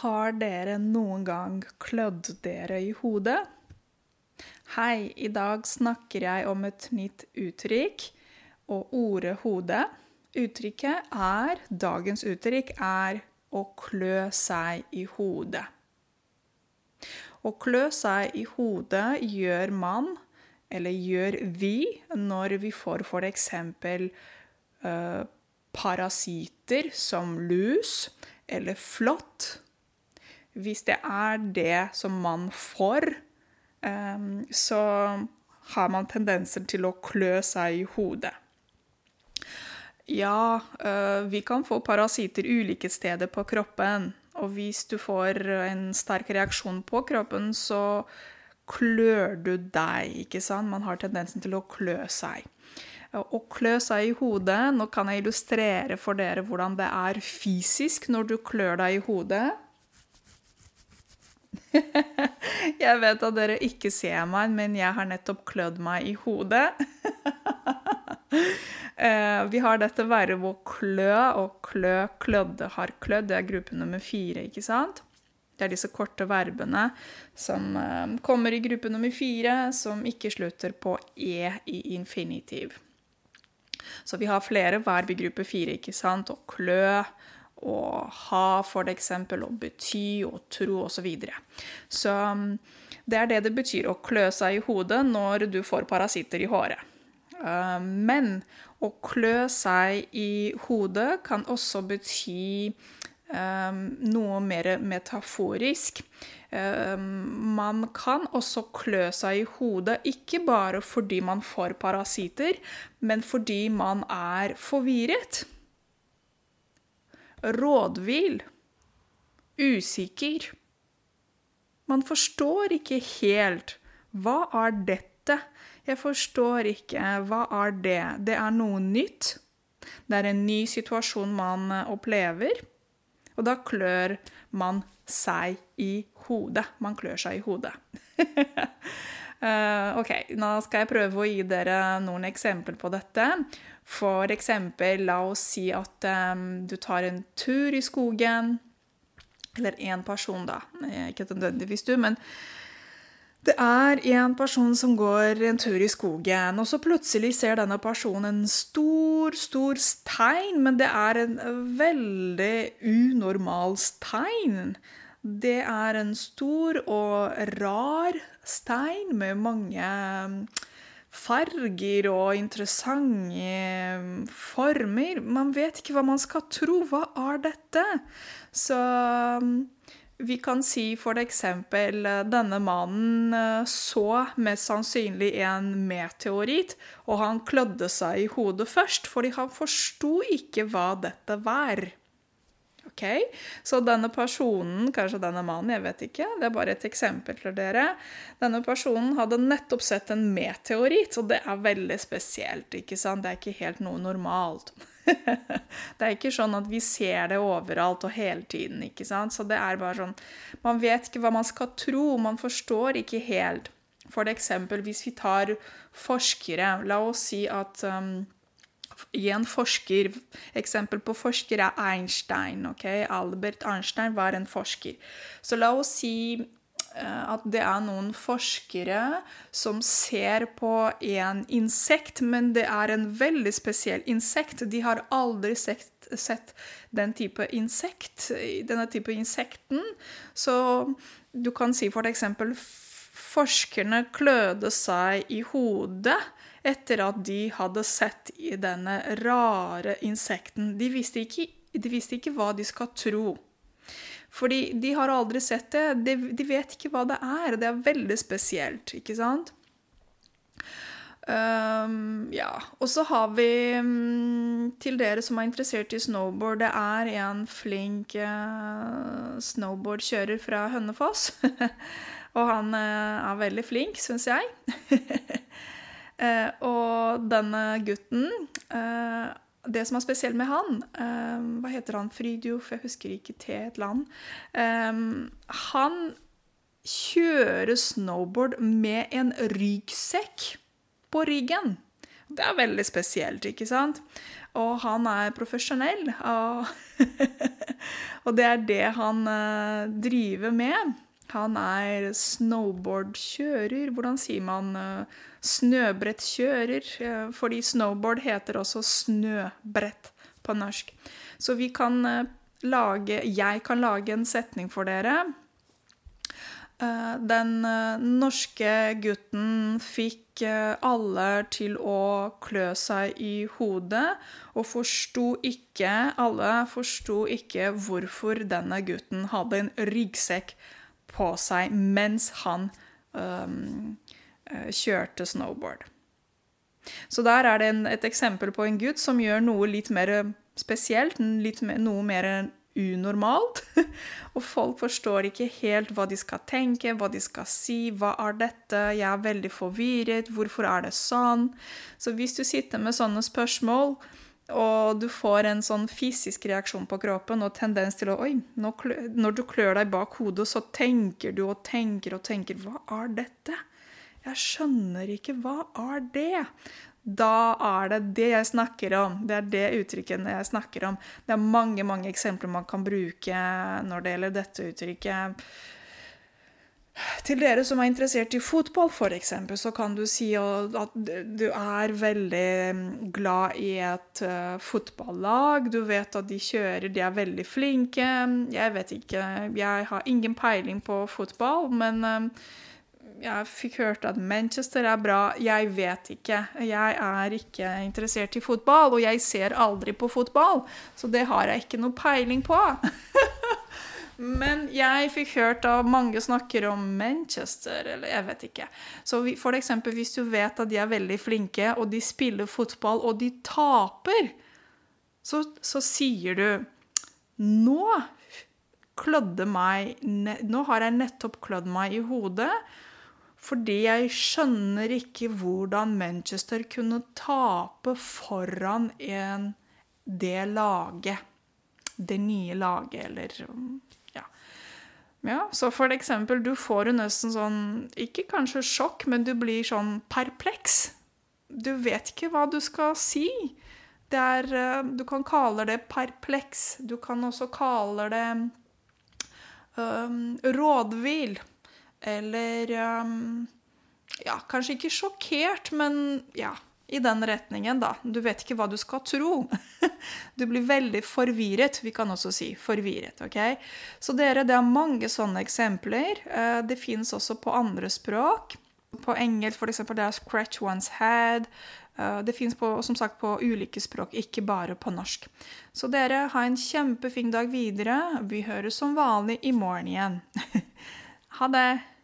Har dere noen gang klødd dere i hodet? Hei, i dag snakker jeg om et nytt uttrykk og ordet hode. Uttrykket er Dagens uttrykk er å klø seg i hodet. Å klø seg i hodet gjør man, eller gjør vi, når vi får f.eks. Uh, parasitter som lus eller flott, Hvis det er det som man får, um, så har man tendenser til å klø seg i hodet. Ja, uh, vi kan få parasitter ulike steder på kroppen. Og hvis du får en sterk reaksjon på kroppen, så klør du deg, ikke sant? Man har tendensen til å klø seg. Å klø seg i hodet Nå kan jeg illustrere for dere hvordan det er fysisk når du klør deg i hodet. jeg vet at dere ikke ser meg, men jeg har nettopp klødd meg i hodet. Eh, vi har dette verbet å klø og klø, klødde, har klødd. Det er gruppe nummer fire, ikke sant? Det er disse korte verbene som eh, kommer i gruppe nummer fire, som ikke slutter på e i infinitiv. Så vi har flere verb i gruppe fire, ikke sant? Å klø, å ha, for eksempel, å bety, å tro, osv. Så, videre. så mm, det er det det betyr å klø seg i hodet når du får parasitter i håret. Uh, men å klø seg i hodet kan også bety um, noe mer metaforisk. Ehm, man kan også klø seg i hodet, ikke bare fordi man får parasitter, men fordi man er forvirret. Rådvill. Usikker. Man forstår ikke helt. Hva er dette? Jeg forstår ikke. Hva er det? Det er noe nytt. Det er en ny situasjon man opplever. Og da klør man seg i hodet. Man klør seg i hodet. uh, OK, nå skal jeg prøve å gi dere noen eksempler på dette. For eksempel, la oss si at um, du tar en tur i skogen. Eller én person, da. Ikke nødvendigvis du, men det er en person som går en tur i skogen, og så plutselig ser denne personen en stor, stor stein, men det er en veldig unormal stein. Det er en stor og rar stein med mange um, farger og interessante um, former. Man vet ikke hva man skal tro. Hva er dette? Så um, vi kan si eksempel eh, denne mannen eh, så mest sannsynlig en meteoritt, og han klødde seg i hodet først, fordi han forsto ikke hva dette var. Ok? Så denne personen, kanskje denne mannen, jeg vet ikke, det er bare et eksempel til dere. Denne personen hadde nettopp sett en meteoritt, og det er veldig spesielt. ikke sant? Det er ikke helt noe normalt. det er ikke sånn at vi ser det overalt og hele tiden. ikke sant? Så det er bare sånn Man vet ikke hva man skal tro. Man forstår ikke helt. For eksempel hvis vi tar forskere La oss si at um, en forsker Eksempel på forsker er Einstein. ok? Albert Einstein var en forsker. Så la oss si Eh, at det er noen forskere som ser på en insekt, men det er en veldig spesiell insekt. De har aldri sett, sett den type insekt, denne type insekten. Så du kan si for eksempel forskerne klødde seg i hodet etter at de hadde sett i denne rare insekten. De visste ikke, de visste ikke hva de skal tro. Fordi de har aldri sett det. De, de, vet ikke hva det er. Det er veldig spesielt, ikke sant? Um, ja. Og så har vi um, til dere som er interessert i snowboard, det er en flink uh, snowboardkjører fra Hønefoss. og han uh, er veldig flink, syns jeg. uh, og denne gutten det som er spesielt med han eh, Hva heter han? Fridjof? Jeg husker ikke til et land. annet. han kjører snowboard med en ryggsekk på ryggen. Det er veldig spesielt, ikke sant? Og han er profesjonell. Og, Og det er det han uh, driver med. Han er snowboardkjører. Hvordan sier man uh, snøbrettkjører? Uh, fordi snowboard heter også snøbrett på norsk. Så vi kan lage Jeg kan lage en setning for dere Eh, den eh, norske gutten fikk eh, alle til å klø seg i hodet, og forsto ikke Alle forsto ikke hvorfor denne gutten hadde en ryggsekk på seg mens han um, kjørte snowboard. Så der er det en, et eksempel på en gutt som gjør noe litt mer spesielt, litt mer, noe mer unormalt. og folk forstår ikke helt hva de skal tenke, hva de skal si. Hva er dette? Jeg er veldig forvirret. Hvorfor er det sånn? Så hvis du sitter med sånne spørsmål, og du får en sånn fysisk reaksjon på kroppen og tendens til å Oi, når du klør deg bak hodet, så tenker du og tenker og tenker Hva er dette? Jeg skjønner ikke. Hva er det? Da er det det jeg snakker om. Det er det uttrykket jeg snakker om. Det er mange mange eksempler man kan bruke når det gjelder dette uttrykket. Til dere som er interessert i fotball, f.eks., så kan du si at du er veldig glad i et uh, fotballag. Du vet at de kjører, de er veldig flinke. Jeg vet ikke, jeg har ingen peiling på fotball, men uh, jeg fikk hørt at Manchester er bra. Jeg vet ikke. Jeg er ikke interessert i fotball, og jeg ser aldri på fotball, så det har jeg ikke noe peiling på. Men jeg fikk hørt at mange snakker om Manchester, eller jeg vet ikke. Så for eksempel hvis du vet at de er veldig flinke, og de spiller fotball, og de taper, så, så sier du Nå klødde meg Nå har jeg nettopp klødd meg i hodet. Fordi jeg skjønner ikke hvordan Manchester kunne tape foran en, det laget. Det nye laget, eller ja. Så for eksempel, du får jo nesten sånn Ikke kanskje sjokk, men du blir sånn perpleks. Du vet ikke hva du skal si. Det er eh, Du kan kalle det perpleks. Du kan også kalle det um, rådvill. Eller um, Ja, kanskje ikke sjokkert, men ja, i den retningen, da. Du vet ikke hva du skal tro. Du blir veldig forvirret. Vi kan også si forvirret. ok? Så dere, det er mange sånne eksempler. Eh, det fins også på andre språk. På engelsk f.eks. det er 'scratch one's head'. Eh, det fins som sagt på ulike språk, ikke bare på norsk. Så dere, ha en kjempefin dag videre. Vi høres som vanlig i morgen igjen. Ha det!